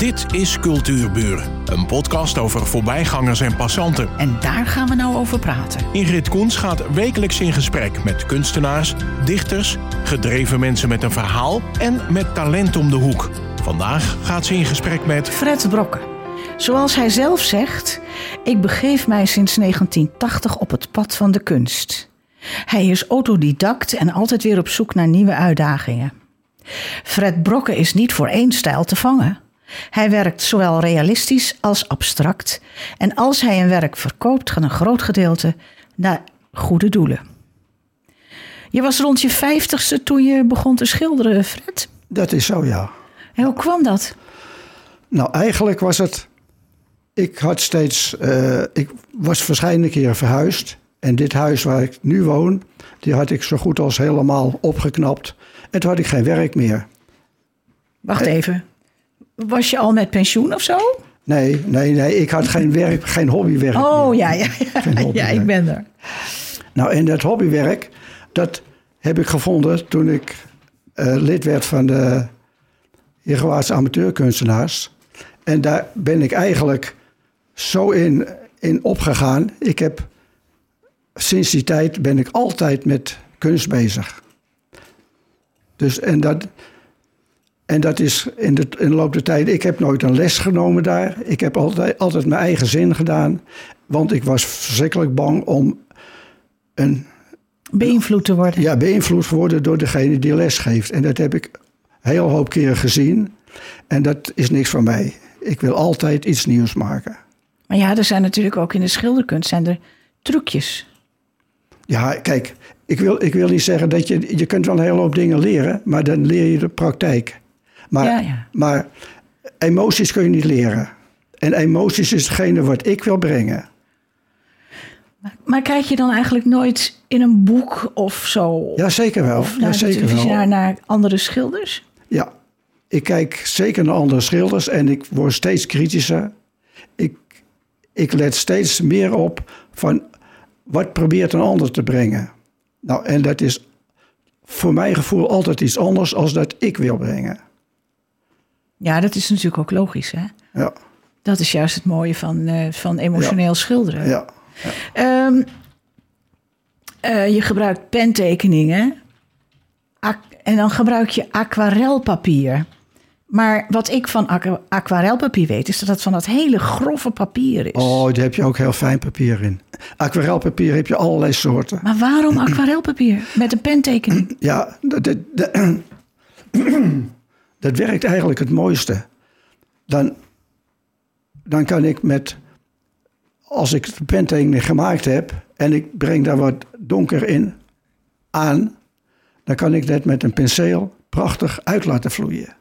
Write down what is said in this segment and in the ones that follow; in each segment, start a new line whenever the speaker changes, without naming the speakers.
Dit is Cultuurburen, een podcast over voorbijgangers en passanten.
En daar gaan we nou over praten.
Ingrid Koens gaat wekelijks in gesprek met kunstenaars, dichters, gedreven mensen met een verhaal en met talent om de hoek. Vandaag gaat ze in gesprek met
Fred Brokken. Zoals hij zelf zegt, ik begeef mij sinds 1980 op het pad van de kunst. Hij is autodidact en altijd weer op zoek naar nieuwe uitdagingen. Fred Brokken is niet voor één stijl te vangen. Hij werkt zowel realistisch als abstract. En als hij een werk verkoopt, gaat een groot gedeelte naar goede doelen. Je was rond je vijftigste toen je begon te schilderen, Fred.
Dat is zo, ja.
En hoe kwam dat?
Nou, eigenlijk was het. Ik had steeds. eh, ik was verschillende keren verhuisd. En dit huis waar ik nu woon, die had ik zo goed als helemaal opgeknapt. En toen had ik geen werk meer.
Wacht even. Was je al met pensioen of zo?
Nee, nee, nee. Ik had geen werk, geen hobbywerk.
Oh
meer.
ja, ja, ja. Ja ik ben er.
Nou, en dat hobbywerk, dat heb ik gevonden toen ik eh, lid werd van de Jeroense amateurkunstenaars. En daar ben ik eigenlijk zo in, in opgegaan. Ik heb sinds die tijd ben ik altijd met kunst bezig. Dus en dat, en dat is in de, in de loop der tijd. Ik heb nooit een les genomen daar. Ik heb altijd, altijd mijn eigen zin gedaan. Want ik was verschrikkelijk bang om een
Beïnvloed te worden.
ja, beïnvloed worden door degene die les geeft. En dat heb ik een heel hoop keren gezien. En dat is niks van mij. Ik wil altijd iets nieuws maken.
Maar ja, er zijn natuurlijk ook in de schilderkunst zijn er trucjes.
Ja, kijk, ik wil, ik wil niet zeggen dat je... Je kunt wel een hele hoop dingen leren, maar dan leer je de praktijk. Maar,
Ja, ja.
maar emoties kun je niet leren. En emoties is hetgene wat ik wil brengen.
Maar kijk je dan eigenlijk nooit in een boek of zo?
Ja, zeker wel.
Of
Ja,
naar de
zeker wel.
naar, naar andere schilders?
Ja, ik kijk zeker naar andere schilders en ik word steeds kritischer. Ik, ik let steeds meer op van wat probeert een ander te brengen. Nou, en dat is voor mijn gevoel altijd iets anders als dat ik wil brengen.
Ja, dat is natuurlijk ook logisch. Hè?
Ja,
Dat is juist het mooie van, eh, van emotioneel schilderen.
ja.
Ehm, eh, je gebruikt pentekeningen. En dan gebruik je aquarelpapier. Maar wat ik van aqu- aquarelpapier weet, is dat het van dat hele grove papier is.
Oh, daar heb je ook heel fijn papier in. Aquarelpapier heb je allerlei soorten.
Maar waarom aquarelpapier met een pentekening?
Ja, dat, dat werkt eigenlijk het mooiste. Dan, dan kan ik met, als ik de pentekening gemaakt heb en ik breng daar wat donker in aan, dan kan ik dat met een penseel prachtig uit laten vloeien.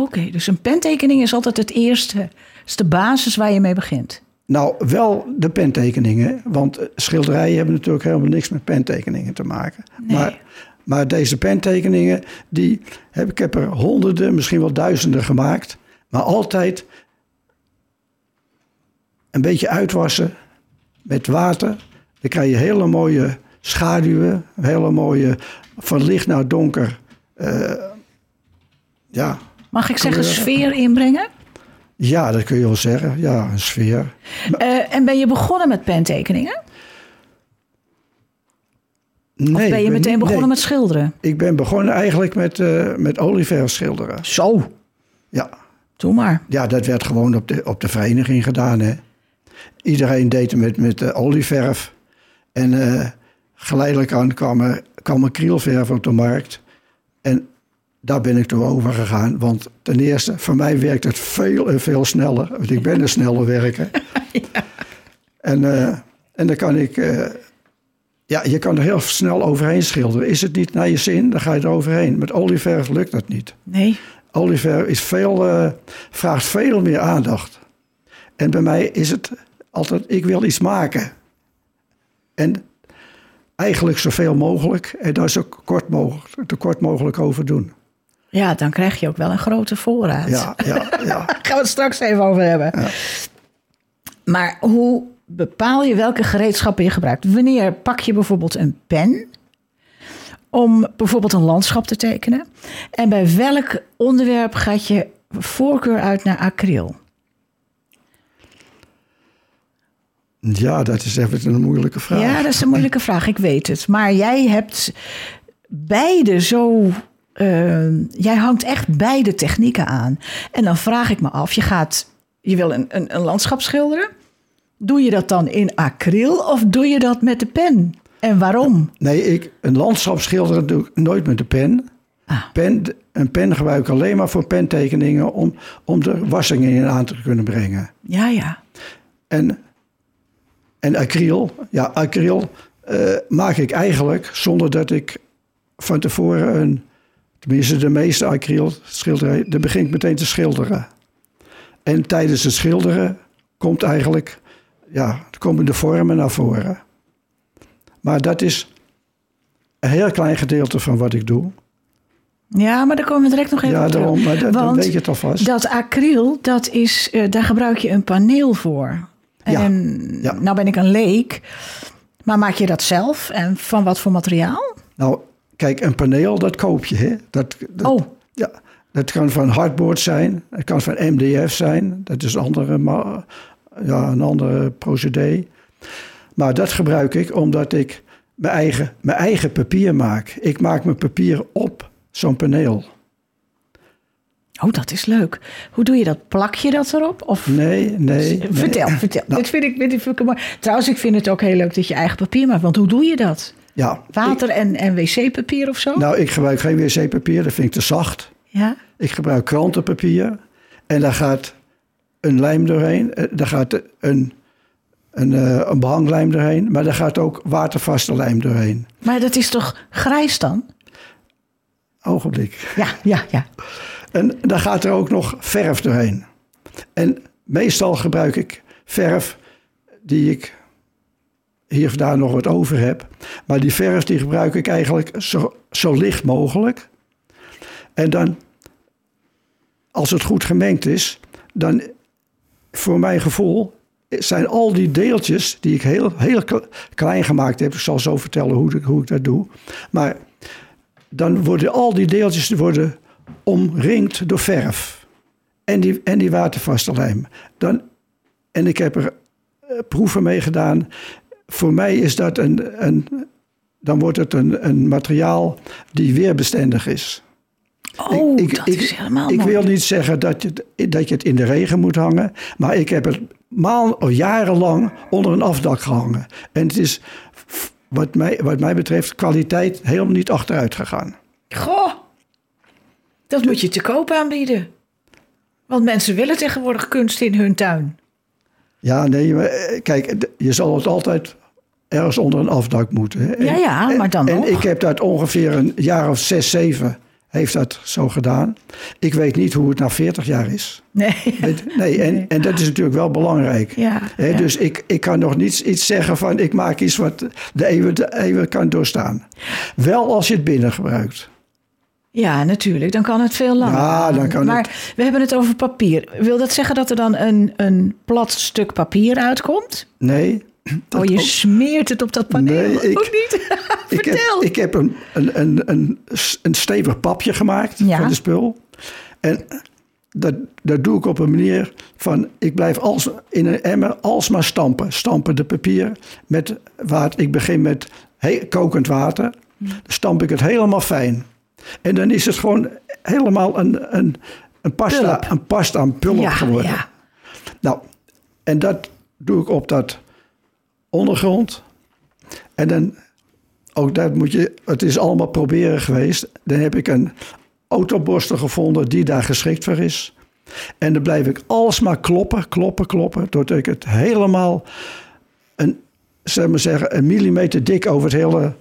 Oké, dus een pentekening is altijd het eerste. is de basis waar je mee begint.
Nou, wel de pentekeningen, want schilderijen hebben natuurlijk helemaal niks met pentekeningen te maken.
Nee.
Maar, maar deze pentekeningen, die heb, ik heb er honderden, misschien wel duizenden gemaakt. Maar altijd een beetje uitwassen met water. Dan krijg je hele mooie schaduwen, hele mooie van licht naar donker. eh, ja.
Mag ik zeggen sfeer inbrengen?
ja, dat kun je wel zeggen. Ja, een sfeer.
Eh, en ben je begonnen met pentekeningen?
Nee,
Of ben je meteen
niet-
begonnen
nee.
met schilderen?
Ik ben begonnen eigenlijk met, eh met olieverf schilderen.
Zo,
Ja.
doe maar.
ja, dat werd gewoon op de, op de vereniging gedaan. Hè. Iedereen deed het met, met eh, olieverf. En eh, geleidelijk aan kwam er, kwam er krielverf op de markt. En daar ben ik toe over gegaan. Want ten eerste, voor mij werkt het veel en veel sneller. Want ik ben een snelle werker. En, en dan kan ik... ja, je kan er heel snel overheen schilderen. Is het niet naar je zin, dan ga je er overheen. Met olieverf lukt dat niet.
Nee,
Oliver is veel, eh, vraagt veel meer aandacht. En bij mij is het altijd, ik wil iets maken. En eigenlijk zoveel mogelijk. En daar zo kort mogelijk, te kort mogelijk over doen.
ja, dan krijg je ook wel een grote voorraad.
Ja, ja, ja.
Daar gaan we het straks even over hebben. Maar hoe bepaal je welke gereedschappen je gebruikt? Wanneer pak je bijvoorbeeld een pen om bijvoorbeeld een landschap te tekenen? En bij welk onderwerp gaat je voorkeur uit naar acryl?
Ja, dat is even een moeilijke vraag.
Ja, dat is een moeilijke vraag, ik weet het. Maar jij hebt beide zo. eh, jij hangt echt beide technieken aan. En dan vraag ik me af: je gaat. Je wil een, een, een landschap schilderen. Doe je dat dan in acryl of doe je dat met de pen? En waarom?
Nee, ik, een landschap schilderen doe ik nooit met de pen.
Ah.
pen. Een pen gebruik ik alleen maar voor pentekeningen om, om er wassingen in aan te kunnen brengen.
Ja, ja.
En, en acryl, ja, acryl eh, maak ik eigenlijk zonder dat ik van tevoren een, tenminste de meeste acryl schilderijen, dan begin ik meteen te schilderen. En tijdens het schilderen komt eigenlijk, ja, er komen de vormen naar voren. Maar dat is een heel klein gedeelte van wat ik doe.
Ja, maar daar komen we direct nog even
Ja,
op terug.
daarom, maar dat-
Want
weet je het alvast.
Dat acryl, dat is, eh, daar gebruik je een paneel voor.
Ja,
En
ja.
nou ben ik een leek. Maar maak je dat zelf? En van wat voor materiaal?
Nou, kijk, een paneel, dat koop je. Hè? Dat, dat,
Oh.
Ja, dat kan van hardboard zijn. Het kan van MDF zijn. Dat is andere, ja, een andere procedé. Maar dat gebruik ik omdat ik mijn eigen, mijn eigen papier maak. Ik maak mijn papier op zo'n paneel.
Oh, dat is leuk. Hoe doe je dat? Plak je dat erop? Of
Nee, nee. nee.
Vertel, vertel.
Nou.
Dit vind ik, dit vind ik mooi. Trouwens, ik vind het ook heel leuk dat je eigen papier maakt. Want hoe doe je dat?
Ja,
Water en, en wc-papier of zo?
nou, ik gebruik geen wc-papier. Dat vind ik te zacht.
Ja?
Ik gebruik krantenpapier. En daar gaat een lijm doorheen. Eh, Daar gaat een, een, eh, een behanglijm doorheen. Maar daar gaat ook watervaste lijm doorheen.
Maar dat is toch grijs dan?
Ogenblik.
Ja, ja, ja.
En daar gaat er ook nog verf doorheen. En meestal gebruik ik verf die ik hier of daar nog wat over heb. Maar die verf die gebruik ik eigenlijk zo, zo licht mogelijk. En dan, als het goed gemengd is, dan voor mijn gevoel zijn al die deeltjes die ik heel, heel kle- klein gemaakt heb. Ik zal zo vertellen hoe, ik- hoe ik dat doe. Maar dan worden al die deeltjes worden omringd door verf. En die, en die watervaste lijm. Dan, en ik heb er eh, proeven mee gedaan. Voor mij is dat een, een dan wordt het een, een materiaal die weerbestendig is.
Oh,
ik,
dat
ik,
is helemaal
Ik wil niet zeggen dat je, het- dat je het in de regen moet hangen. Maar ik heb het maal, of jarenlang onder een afdak gehangen. En het is, wat mij, wat mij betreft, kwaliteit helemaal niet achteruit gegaan.
Goh, dat moet je te koop aanbieden. Want mensen willen tegenwoordig kunst in hun tuin.
Ja, nee, maar eh, kijk, je zal het altijd ergens onder een afdak moeten. En-
Ja, ja, maar dan
En
nog.
ik heb dat ongeveer een jaar of zes, zeven heeft dat zo gedaan. Ik weet niet hoe het na 40 jaar is.
Nee.
Nee, en, en dat is natuurlijk wel belangrijk.
Ja.
Dus ik, ik kan nog niet iets zeggen van ik maak iets wat de eeuwen, de eeuwen kan doorstaan. Wel als je het binnen gebruikt.
Ja, natuurlijk. Dan kan het veel langer.
Ja, dan kan
maar we hebben het over papier. Wil dat zeggen dat er dan een, een plat stuk papier uitkomt?
Nee.
oh, je
ook-
smeert het op dat paneel.
Nee, ik-
Ook niet?
Ik heb,
Vertel.
ik heb een, een, een, een, een stevig papje gemaakt
Ja.
van de spul. En dat, dat doe ik op een manier van... ik blijf als, in een emmer alsmaar stampen. Stampen de papier met water. Ik begin met he- kokend water. Dan stamp ik het helemaal fijn. En dan is het gewoon helemaal een, een, een, pasta,
Pulp.
een pasta, een pulp
ja,
geworden.
ja.
Nou, en dat doe ik op dat ondergrond. En dan, ook dat moet je, het is allemaal proberen geweest. Dan heb ik een autoborstel gevonden die daar geschikt voor is. En dan blijf ik alsmaar kloppen, kloppen, kloppen. Totdat ik het helemaal, een, zeg maar zeggen, een millimeter dik over het hele,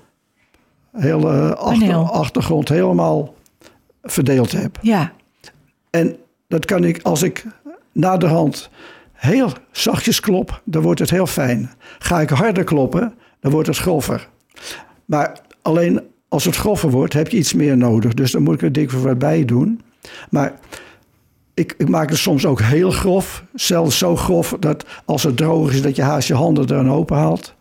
hele achter, achtergrond helemaal verdeeld heb.
ja.
En dat kan ik als ik naderhand heel zachtjes klop, dan wordt het heel fijn. Ga ik harder kloppen, dan wordt het grover. Maar alleen als het grover wordt, heb je iets meer nodig. Dus dan moet ik er dik voor wat bij doen. Maar ik, ik maak het soms ook heel grof. Zelfs zo grof dat als het droog is, dat je haast je handen er aan open haalt.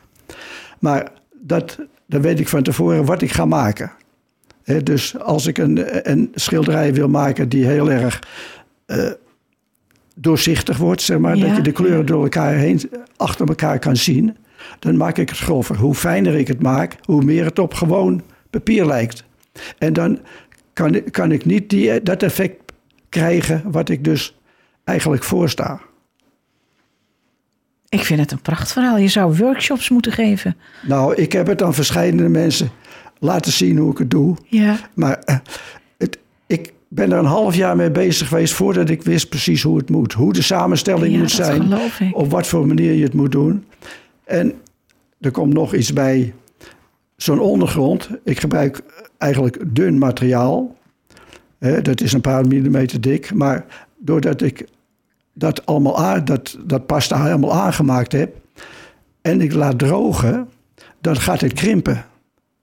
Maar dat, dan weet ik van tevoren wat ik ga maken. Dus als ik een, een schilderij wil maken die heel erg eh, doorzichtig wordt, zeg maar.
Ja,
dat je de kleuren
ja.
door elkaar heen, achter elkaar kan zien. Dan maak ik het grover. Hoe fijner ik het maak, hoe meer het op gewoon papier lijkt. En dan kan, ik- kan ik niet die, dat effect krijgen wat ik dus eigenlijk voorsta.
Ik vind het een prachtverhaal. Je zou workshops moeten geven.
Nou, ik heb het aan verschillende mensen laten zien hoe ik het doe.
Ja.
Maar eh, ben er een half jaar mee bezig geweest voordat ik wist precies hoe het moet. Hoe de samenstelling
Ja,
moet zijn. Op wat voor manier je het moet doen. En er komt nog iets bij. Zo'n ondergrond. Ik gebruik eigenlijk dun materiaal. Dat is een paar millimeter dik. Maar doordat ik dat allemaal aan, dat, dat pasta helemaal aangemaakt heb. En ik laat drogen. Dan gaat het krimpen.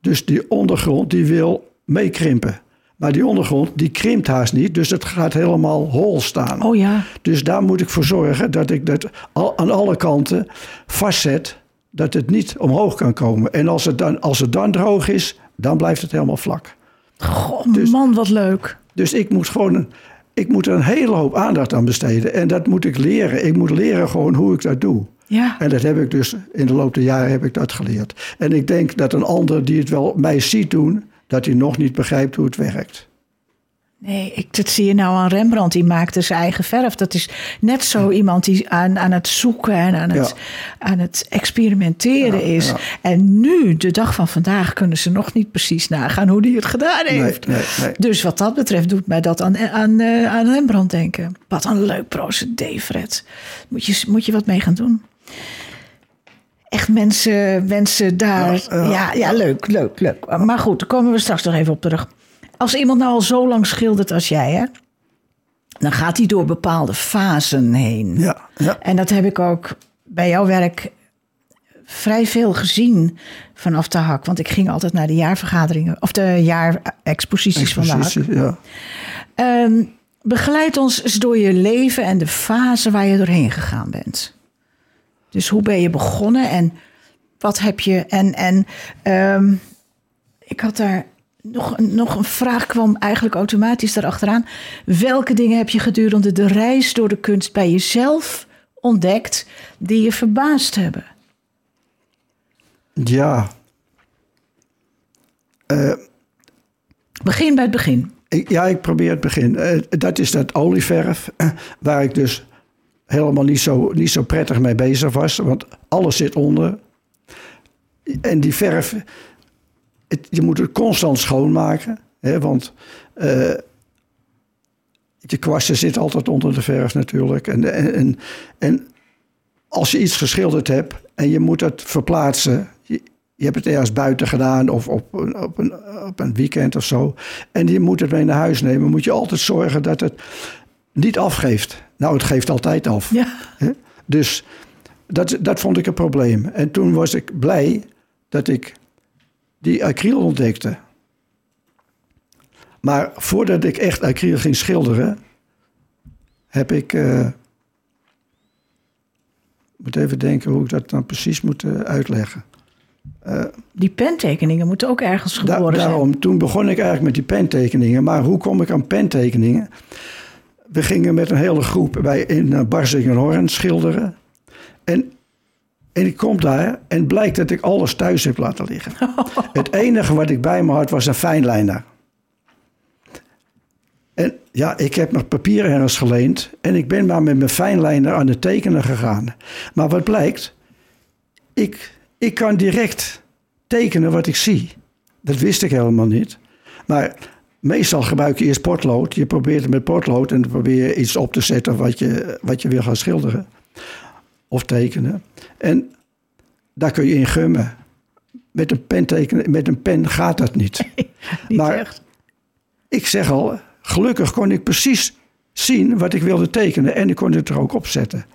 Dus die ondergrond die wil meekrimpen. Maar die ondergrond die krimpt haast niet. Dus het gaat helemaal hol staan.
Oh ja.
Dus daar moet ik voor zorgen dat ik dat al, aan alle kanten vastzet. Dat het niet omhoog kan komen. En als het dan, als het dan droog is, dan blijft het helemaal vlak.
Goh,
Dus-
man, wat leuk.
Dus ik moet gewoon een, ik moet er een hele hoop aandacht aan besteden. En dat moet ik leren. Ik moet leren gewoon hoe ik dat doe.
Ja.
En dat heb ik dus in de loop der jaren heb ik dat geleerd. En ik denk dat een ander die het wel mij ziet doen, dat hij nog niet begrijpt hoe het werkt.
Nee, ik, dat zie je nou aan Rembrandt. Die maakte zijn eigen verf. Dat is net zo iemand die aan, aan het zoeken en aan het,
Ja.
aan het experimenteren
Ja,
is.
ja.
En nu, de dag van vandaag, kunnen ze nog niet precies nagaan hoe die het gedaan heeft.
nee, nee.
Dus wat dat betreft doet mij dat aan, aan, eh, aan Rembrandt denken. Wat een leuk procedé, Fred. Moet je, moet je wat mee gaan doen. Echt mensen, mensen daar. Ja,
Ja,
ja, leuk, leuk, leuk. Maar goed, daar komen we straks nog even op terug. Als iemand nou al zo lang schildert als jij, hè, dan gaat hij door bepaalde fasen heen.
Ja, ja.
En dat heb ik ook bij jouw werk vrij veel gezien vanaf de hak. Want ik ging altijd naar de jaarvergaderingen of de jaarexposities van de hak.
Expositie, ja.
Ehm, begeleid ons eens door je leven en de fase waar je doorheen gegaan bent. Dus hoe ben je begonnen en wat heb je. En, en ehm, ik had daar nog, een- nog een vraag, kwam eigenlijk automatisch erachteraan. Welke dingen heb je gedurende de reis door de kunst bij jezelf ontdekt die je verbaasd hebben?
Ja. Eh,
Begin bij het begin.
ik, ja, ik probeer het begin. Eh, dat is dat olieverf, eh, waar ik dus helemaal niet zo, niet zo prettig mee bezig was. Want alles zit onder. En die verf, het- je moet het constant schoonmaken. Hè, want eh, je kwasten zit altijd onder de verf natuurlijk. En, en, en, als je iets geschilderd hebt en je moet het verplaatsen. Je, je hebt het ergens buiten gedaan of op een, op, een, op een weekend of zo. En je moet het mee naar huis nemen. Moet je altijd zorgen dat het niet afgeeft. Nou, het geeft altijd af.
Ja.
Dus dat, dat vond ik een probleem. En toen was ik blij dat ik die acryl ontdekte. Maar voordat ik echt acryl ging schilderen, heb ik. eh, moet even denken hoe ik dat dan precies moet eh, uitleggen.
Die pentekeningen moeten ook ergens
Da-
geboren zijn.
daarom, toen begon ik eigenlijk met die pentekeningen. Maar hoe kom ik aan pentekeningen? We gingen met een hele groep bij in uh, Barsingenhorn schilderen. En, en ik kom daar en blijkt dat ik alles thuis heb laten liggen. Het enige wat ik bij me had was een fijnlijner. En ja, ik heb nog papier ergens geleend. En ik ben maar met mijn fijnlijner aan het tekenen gegaan. Maar wat blijkt? Ik, ik kan direct tekenen wat ik zie. Dat wist ik helemaal niet. Maar meestal gebruik je eerst potlood. Je probeert het met potlood en dan probeer je iets op te zetten wat je, wat je wil gaan schilderen. Of tekenen. En daar kun je in gummen. Met een pen tekenen, met een pen gaat dat niet.
Niet
maar-
echt.
Ik zeg al, gelukkig kon ik precies zien wat ik wilde tekenen en ik kon het er ook op zetten.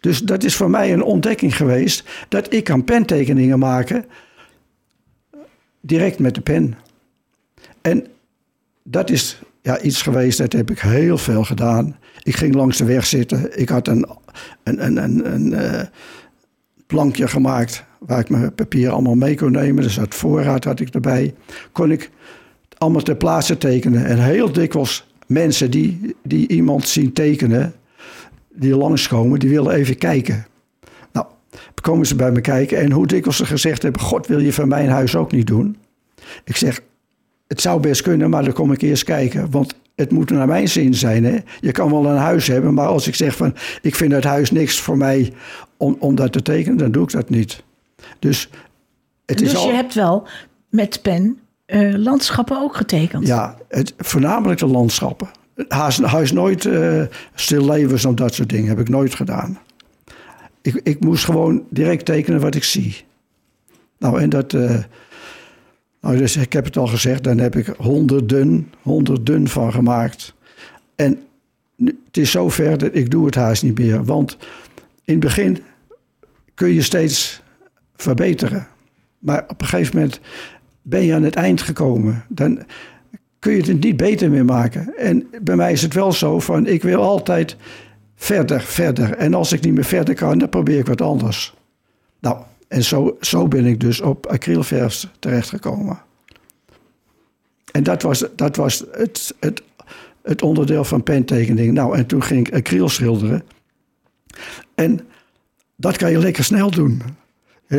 Dus dat is voor mij een ontdekking geweest dat ik kan pentekeningen maken direct met de pen. En dat is ja, iets geweest, dat heb ik heel veel gedaan. Ik ging langs de weg zitten. Ik had een, een, een, een, een eh, plankje gemaakt waar ik mijn papier allemaal mee kon nemen. Dus dat voorraad had ik erbij. Kon ik allemaal ter plaatse tekenen. En heel dikwijls mensen die, die iemand zien tekenen, die langskomen, die willen even kijken. Nou, komen ze bij me kijken en hoe dikwijls ze gezegd hebben: God, wil je van mijn huis ook niet doen? Ik zeg: Het zou best kunnen, maar dan kom ik eerst kijken. Want het moet naar mijn zin zijn. Hè? Je kan wel een huis hebben, maar als ik zeg van ik vind het huis niks voor mij om, om dat te tekenen, dan doe ik dat niet. Dus, het
dus
is al,
je hebt wel met pen eh, landschappen ook getekend.
Ja, het, voornamelijk de landschappen. Huis, huis nooit uh, stillevens of dat soort dingen heb ik nooit gedaan. Ik, ik moest gewoon direct tekenen wat ik zie. Nou, en dat. Uh, nou, dus ik heb het al gezegd, dan heb ik honderden, honderden van gemaakt. En het is zover dat ik doe het haast niet meer. Want in het begin kun je steeds verbeteren. Maar op een gegeven moment ben je aan het eind gekomen. Dan kun je het niet beter meer maken. En bij mij is het wel zo van, ik wil altijd verder, verder. En als ik niet meer verder kan, dan probeer ik wat anders. Nou, en zo, zo ben ik dus op acrylverf terechtgekomen. En dat was, dat was het, het, het onderdeel van pentekening. Nou, en toen ging ik acryl schilderen. En dat kan je lekker snel doen.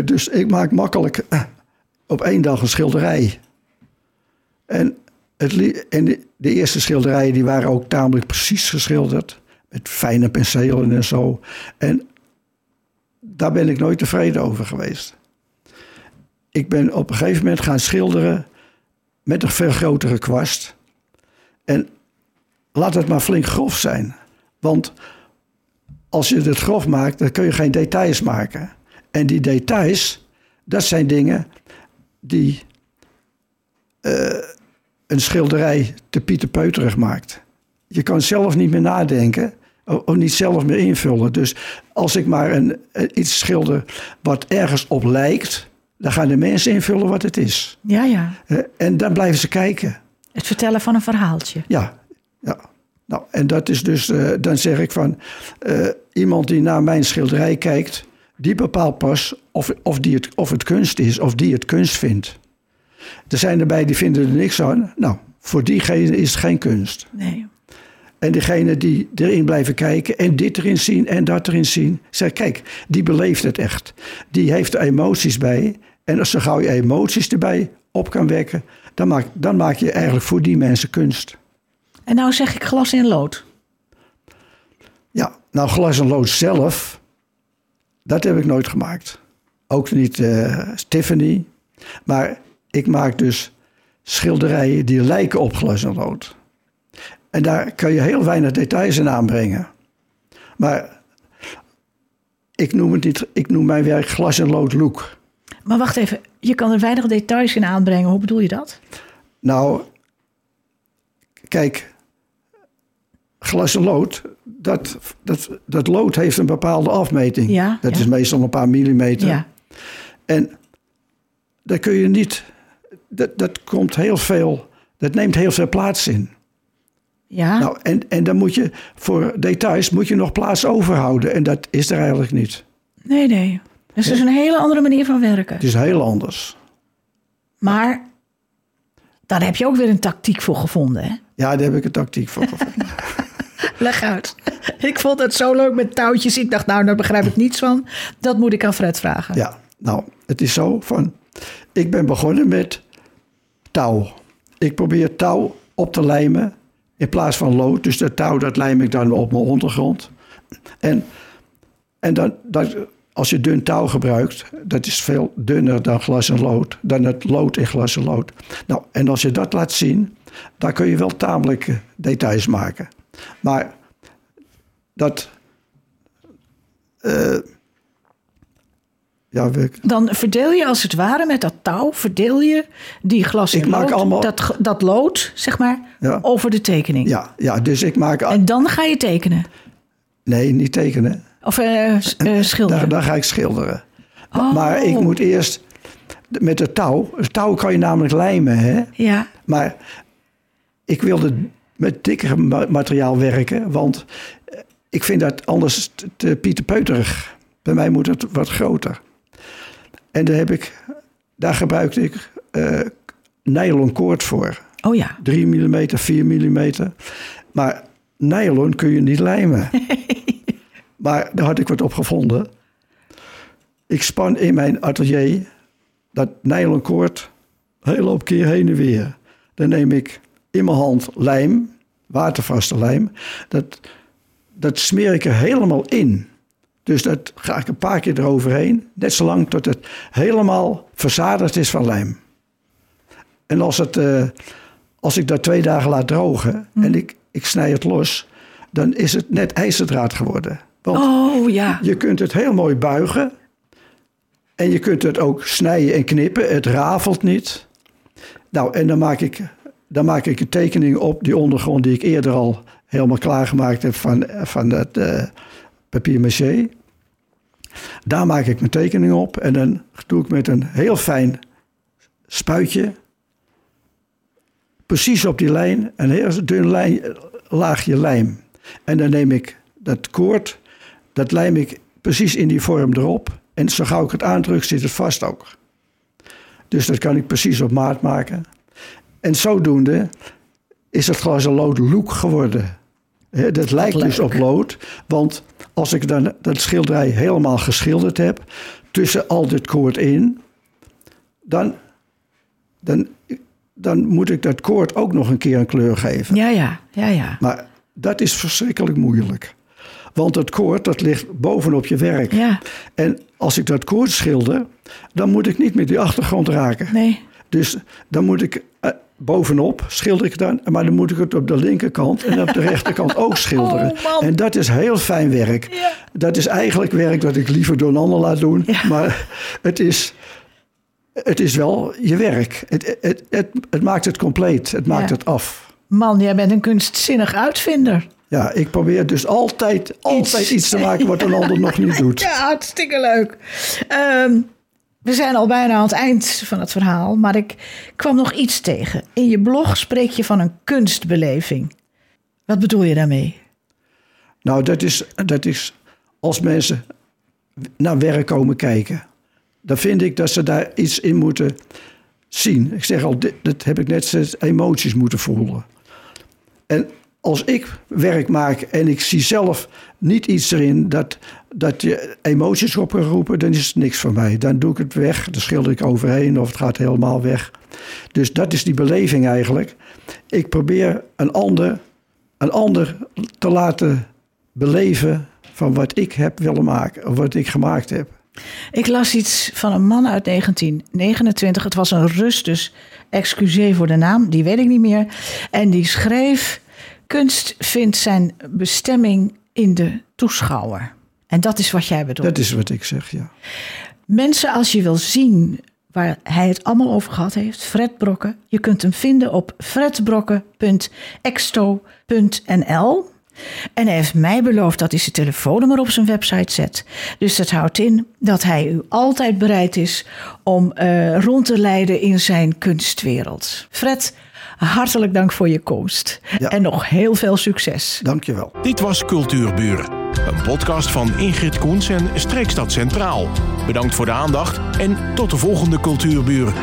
Dus ik maak makkelijk op één dag een schilderij. En, het, en de, de eerste schilderijen die waren ook tamelijk precies geschilderd. Met fijne penselen en zo. En daar ben ik nooit tevreden over geweest. Ik ben op een gegeven moment gaan schilderen met een veel grotere kwast. En laat het maar flink grof zijn. Want als je het grof maakt, dan kun je geen details maken. En die details, dat zijn dingen die uh, een schilderij te pieterpeuterig maakt. Je kan zelf niet meer nadenken of niet zelf meer invullen. Dus als ik maar een, iets schilder wat ergens op lijkt, dan gaan de mensen invullen wat het is.
Ja, ja.
En dan blijven ze kijken.
Het vertellen van een verhaaltje.
Ja, ja. Nou, en dat is dus, uh, dan zeg ik van, uh, iemand die naar mijn schilderij kijkt, die bepaalt pas of, of, die het, of het kunst is, of die het kunst vindt. Er zijn erbij die vinden er niks aan. Nou, voor diegene is het geen kunst.
Nee.
En degene die erin blijven kijken en dit erin zien en dat erin zien, zeg kijk, die beleeft het echt. Die heeft er emoties bij. En als zo gauw je emoties erbij op kan wekken, dan maak, dan maak je eigenlijk voor die mensen kunst.
En nou zeg ik glas in lood.
Ja, nou glas en lood zelf, dat heb ik nooit gemaakt. Ook niet uh, Tiffany. Maar ik maak dus schilderijen die lijken op glas en lood. En daar kan je heel weinig details in aanbrengen. Maar ik noem, het niet, ik noem mijn werk glas en lood look.
Maar wacht even, je kan er weinig details in aanbrengen. Hoe bedoel je dat?
Nou, kijk, glas en lood, dat, dat, dat lood heeft een bepaalde afmeting.
Ja,
dat
ja.
is meestal een paar millimeter.
Ja.
En daar kun je niet, dat, dat komt heel veel, dat neemt heel veel plaats in.
Ja.
Nou, en, en dan moet je voor details moet je nog plaats overhouden. En dat is er eigenlijk niet.
Nee, nee. Dus het is een hele andere manier van werken.
Het is heel anders.
Maar daar heb je ook weer een tactiek voor gevonden, hè?
Ja, daar heb ik een tactiek voor gevonden.
Leg uit. Ik vond het zo leuk met touwtjes. Ik dacht, nou, daar begrijp ik niets van. Dat moet ik aan Fred vragen.
Ja, nou, het is zo van... Ik ben begonnen met touw. Ik probeer touw op te lijmen in plaats van lood. Dus dat touw, dat lijm ik dan op mijn ondergrond. En, en dan, dat, als je dun touw gebruikt, dat is veel dunner dan glas en lood. Dan het lood in glas en lood. Nou, en als je dat laat zien, dan kun je wel tamelijk details maken. Maar dat... Uh, ja, we,
Dan verdeel je als het ware met dat touw, verdeel je die glas lood,
allemaal-
dat, dat lood, zeg maar,
Ja.
over de tekening.
ja, ja, dus ik maak...
En dan ga je tekenen.
Nee, niet tekenen.
Of eh, s- eh, schilderen.
Daar ga ik schilderen.
Oh.
Maar ik moet eerst met het touw. Het touw kan je namelijk lijmen, hè?
Ja,
Maar ik wilde met dikker ma- materiaal werken, want eh, ik vind dat anders te- te pieterpeuterig. Bij mij moet het wat groter. En daar, heb ik, daar gebruikte ik eh nylon koord voor.
Oh ja.
3 mm, 4 mm. Maar nylon kun je niet lijmen. maar daar had ik wat op gevonden. Ik span in mijn atelier dat nylon koord een hele hoop keer heen en weer. Dan neem ik in mijn hand lijm, watervaste lijm. Dat, dat smeer ik er helemaal in. Dus dat ga ik een paar keer eroverheen. Net zolang tot het helemaal verzadigd is van lijm. En als, het, uh, als ik dat twee dagen laat drogen
Mhm.
en ik, ik snij het los, dan is het net ijzerdraad geworden. Want
Oh ja.
je kunt het heel mooi buigen. En je kunt het ook snijden en knippen. Het rafelt niet. Nou, en dan maak ik, dan maak ik een tekening op die ondergrond die ik eerder al helemaal klaargemaakt heb van, van het eh papier maché. Daar maak ik mijn tekening op en dan doe ik met een heel fijn spuitje precies op die lijn een heel dun lijn, laagje lijm. En dan neem ik dat koord, dat lijm ik precies in die vorm erop. En zo gauw ik het aandruk, zit het vast ook. Dus dat kan ik precies op maat maken. En zodoende is het glas een lood look geworden. Dat lijkt dus
leuk.
op lood. Want als ik dan dat schilderij helemaal geschilderd heb, tussen al dit koord in, dan, dan, dan moet ik dat koord ook nog een keer een kleur geven.
Ja, ja, ja, ja.
Maar dat is verschrikkelijk moeilijk. Want het koord, dat ligt bovenop je werk.
Ja,
En als ik dat koord schilder, dan moet ik niet met die achtergrond raken.
nee.
Dus dan moet ik eh, bovenop schilder ik dan, maar dan moet ik het op de linkerkant en op de rechterkant ook schilderen.
Oh,
en dat is heel fijn werk.
Ja.
Dat is eigenlijk werk dat ik liever door een ander laat doen,
Ja.
maar het is, het is wel je werk. Het, het, het, het maakt het compleet, het maakt
Ja.
het af.
Man, jij bent een kunstzinnig uitvinder.
Ja, ik probeer dus altijd, altijd iets te maken wat een ander nog niet doet.
Ja, hartstikke leuk. Ehm, we zijn al bijna aan het eind van het verhaal, maar ik kwam nog iets tegen. In je blog spreek je van een kunstbeleving. Wat bedoel je daarmee?
Nou, dat is, dat is als mensen naar werk komen kijken. Dan vind ik dat ze daar iets in moeten zien. Ik zeg al, dat heb ik net emoties moeten voelen. En als ik werk maak en ik zie zelf niet iets erin dat, dat je emoties op kan roepen, dan is het niks voor mij. Dan doe ik het weg, dan schilder ik overheen of het gaat helemaal weg. Dus dat is die beleving eigenlijk. Ik probeer een ander, een ander te laten beleven van wat ik heb willen maken, of wat ik gemaakt heb.
Ik las iets van een man uit 1929. Het was een Rus, dus excuseer voor de naam, die weet ik niet meer. En die schreef: Kunst vindt zijn bestemming in de toeschouwer. En dat is wat jij bedoelt.
Dat is wat ik zeg, ja.
Mensen, als je wil zien waar hij het allemaal over gehad heeft, Fred Brokken. Je kunt hem vinden op fredbrokken.exto.nl. En hij heeft mij beloofd dat hij zijn telefoonnummer op zijn website zet. Dus dat houdt in dat hij u altijd bereid is om eh, rond te leiden in zijn kunstwereld. Fred, hartelijk dank voor je komst.
Ja.
En nog heel veel succes.
Dankjewel.
Dit was Cultuurburen, een podcast van Ingrid Koens en Streekstad Centraal. Bedankt voor de aandacht en tot de volgende Cultuurburen.